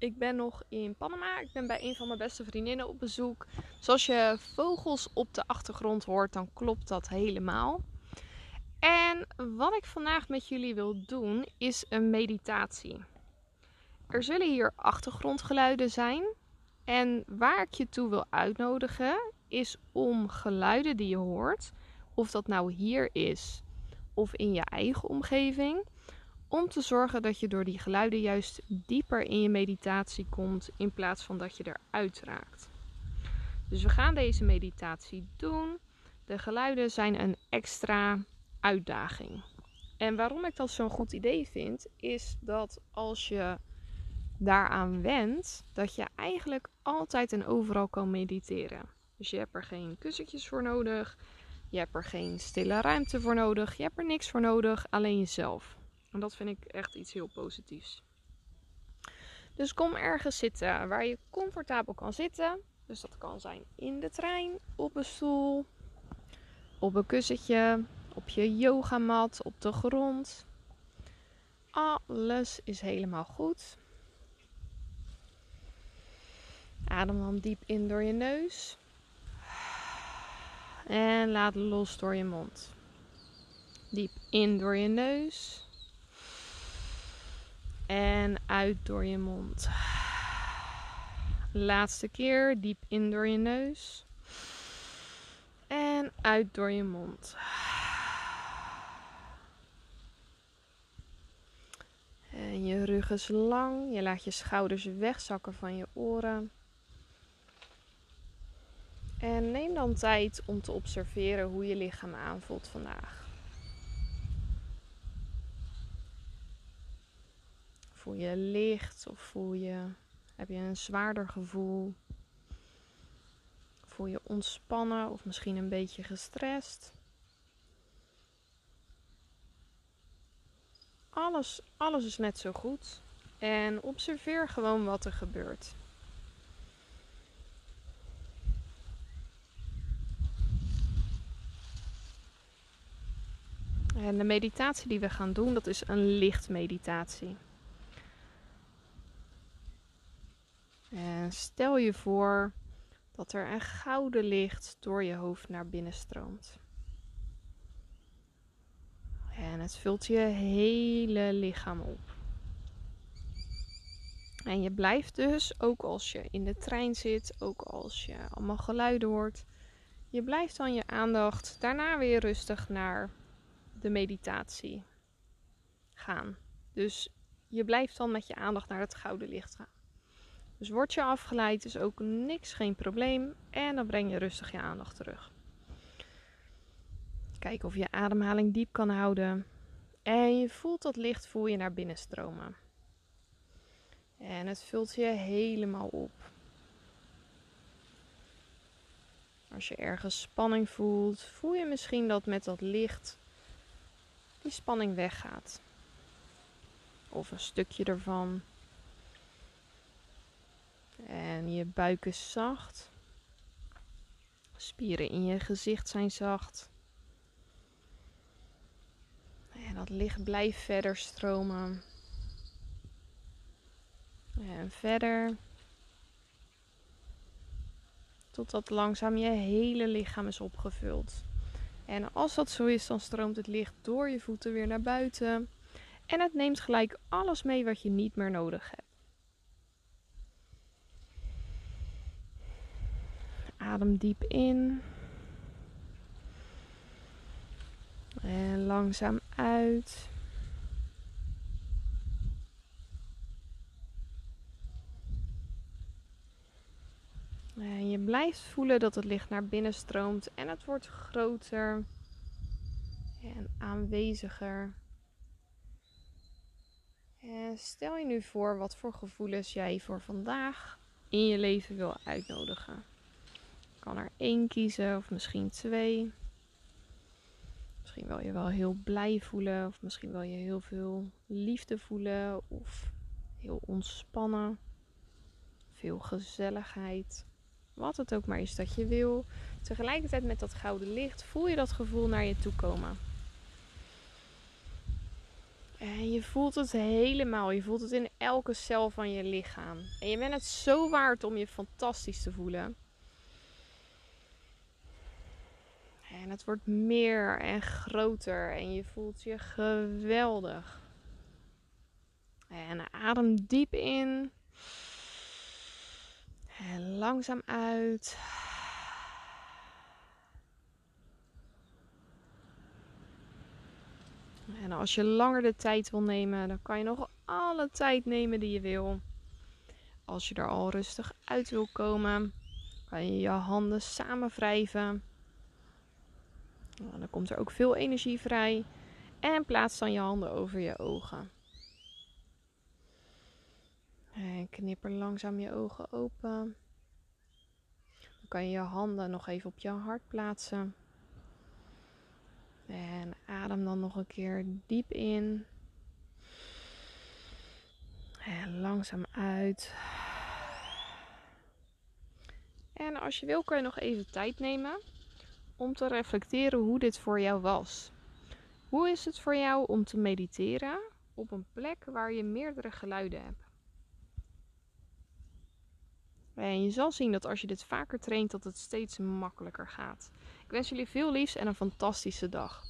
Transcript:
Ik ben nog in Panama. Ik ben bij een van mijn beste vriendinnen op bezoek. Zoals je vogels op de achtergrond hoort, dan klopt dat helemaal. En wat ik vandaag met jullie wil doen, is een meditatie. Er zullen hier achtergrondgeluiden zijn. En waar ik je toe wil uitnodigen, is om geluiden die je hoort, of dat nou hier is of in je eigen omgeving om te zorgen dat je door die geluiden juist dieper in je meditatie komt in plaats van dat je eruit raakt. Dus we gaan deze meditatie doen. De geluiden zijn een extra uitdaging. En waarom ik dat zo'n goed idee vind, is dat als je daaraan wendt, dat je eigenlijk altijd en overal kan mediteren. Dus je hebt er geen kussentjes voor nodig, je hebt er geen stille ruimte voor nodig, je hebt er niks voor nodig, alleen jezelf. En dat vind ik echt iets heel positiefs. Dus kom ergens zitten waar je comfortabel kan zitten. Dus dat kan zijn in de trein, op een stoel, op een kussentje, op je yogamat, op de grond. Alles is helemaal goed. Adem dan diep in door je neus. En laat los door je mond. Diep in door je neus. Uit door je mond. Laatste keer. Diep in door je neus. En uit door je mond. En je rug is lang. Je laat je schouders wegzakken van je oren. En neem dan tijd om te observeren hoe je lichaam aanvoelt vandaag. Voel je licht of voel je, heb je een zwaarder gevoel? Voel je ontspannen of misschien een beetje gestrest? Alles, alles is net zo goed. En observeer gewoon wat er gebeurt. En de meditatie die we gaan doen, dat is een lichtmeditatie. Stel je voor dat er een gouden licht door je hoofd naar binnen stroomt. En het vult je hele lichaam op. En je blijft dus, ook als je in de trein zit, ook als je allemaal geluiden hoort, je blijft dan je aandacht daarna weer rustig naar de meditatie gaan. Dus je blijft dan met je aandacht naar het gouden licht gaan. Dus word je afgeleid is ook niks, geen probleem. En dan breng je rustig je aandacht terug. Kijk of je ademhaling diep kan houden. En je voelt dat licht voel je naar binnen stromen. En het vult je helemaal op. Als je ergens spanning voelt, voel je misschien dat met dat licht die spanning weggaat. Of een stukje ervan. En je buik is zacht. Spieren in je gezicht zijn zacht. En dat licht blijft verder stromen. En verder. Totdat langzaam je hele lichaam is opgevuld. En als dat zo is, dan stroomt het licht door je voeten weer naar buiten. En het neemt gelijk alles mee wat je niet meer nodig hebt. Adem diep in. En langzaam uit. En je blijft voelen dat het licht naar binnen stroomt en het wordt groter en aanweziger. En stel je nu voor wat voor gevoelens jij voor vandaag in je leven wil uitnodigen. Kan er één kiezen of misschien twee. Misschien wil je wel heel blij voelen, of misschien wil je heel veel liefde voelen, of heel ontspannen, veel gezelligheid. Wat het ook maar is dat je wil. Tegelijkertijd met dat gouden licht voel je dat gevoel naar je toe komen. En je voelt het helemaal. Je voelt het in elke cel van je lichaam. En je bent het zo waard om je fantastisch te voelen. En het wordt meer en groter en je voelt je geweldig. En adem diep in. En langzaam uit. En als je langer de tijd wil nemen, dan kan je nog alle tijd nemen die je wil. Als je er al rustig uit wil komen, kan je je handen samen wrijven. Nou, dan komt er ook veel energie vrij. En plaats dan je handen over je ogen. En knipper langzaam je ogen open. Dan kan je je handen nog even op je hart plaatsen. En adem dan nog een keer diep in. En langzaam uit. En als je wil, kan je nog even tijd nemen om te reflecteren hoe dit voor jou was. Hoe is het voor jou om te mediteren op een plek waar je meerdere geluiden hebt? En je zal zien dat als je dit vaker traint, dat het steeds makkelijker gaat. Ik wens jullie veel liefs en een fantastische dag.